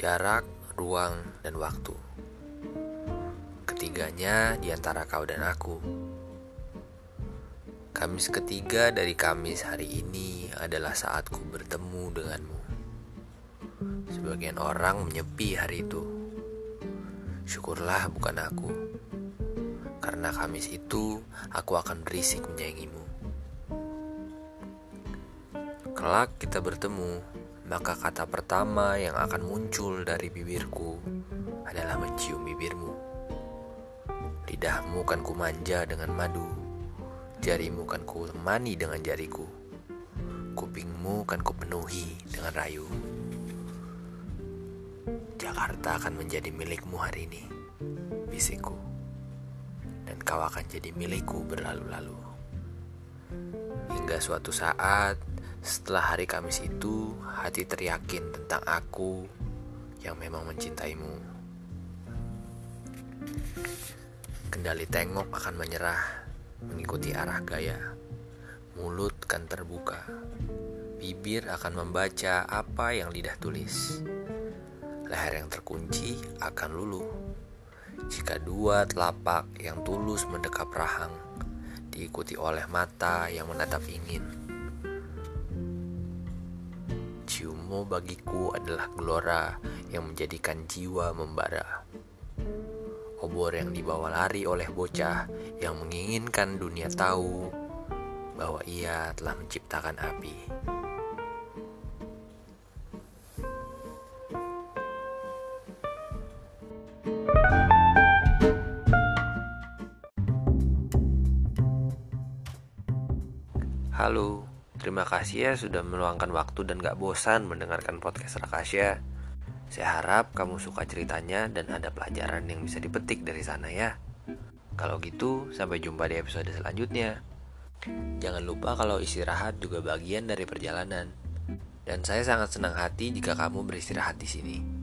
jarak, ruang, dan waktu. Ketiganya di antara kau dan aku. Kamis ketiga dari Kamis hari ini adalah saatku bertemu denganmu. Sebagian orang menyepi hari itu. Syukurlah bukan aku. Karena Kamis itu aku akan berisik menyayangimu. Kelak kita bertemu maka kata pertama yang akan muncul dari bibirku adalah mencium bibirmu. Lidahmu kan ku manja dengan madu, jarimu kan ku temani dengan jariku, kupingmu kan ku penuhi dengan rayu. Jakarta akan menjadi milikmu hari ini, bisikku, dan kau akan jadi milikku berlalu-lalu. Hingga suatu saat setelah hari Kamis itu, hati teriakin tentang aku yang memang mencintaimu. Kendali tengok akan menyerah, mengikuti arah gaya. Mulut kan terbuka, bibir akan membaca apa yang lidah tulis. Leher yang terkunci akan luluh. Jika dua telapak yang tulus mendekap rahang, diikuti oleh mata yang menatap ingin Ciummu bagiku adalah gelora yang menjadikan jiwa membara. Obor yang dibawa lari oleh bocah yang menginginkan dunia tahu bahwa ia telah menciptakan api. Halo, Terima kasih ya sudah meluangkan waktu dan gak bosan mendengarkan podcast Rakasya. Saya harap kamu suka ceritanya dan ada pelajaran yang bisa dipetik dari sana ya. Kalau gitu, sampai jumpa di episode selanjutnya. Jangan lupa kalau istirahat juga bagian dari perjalanan. Dan saya sangat senang hati jika kamu beristirahat di sini.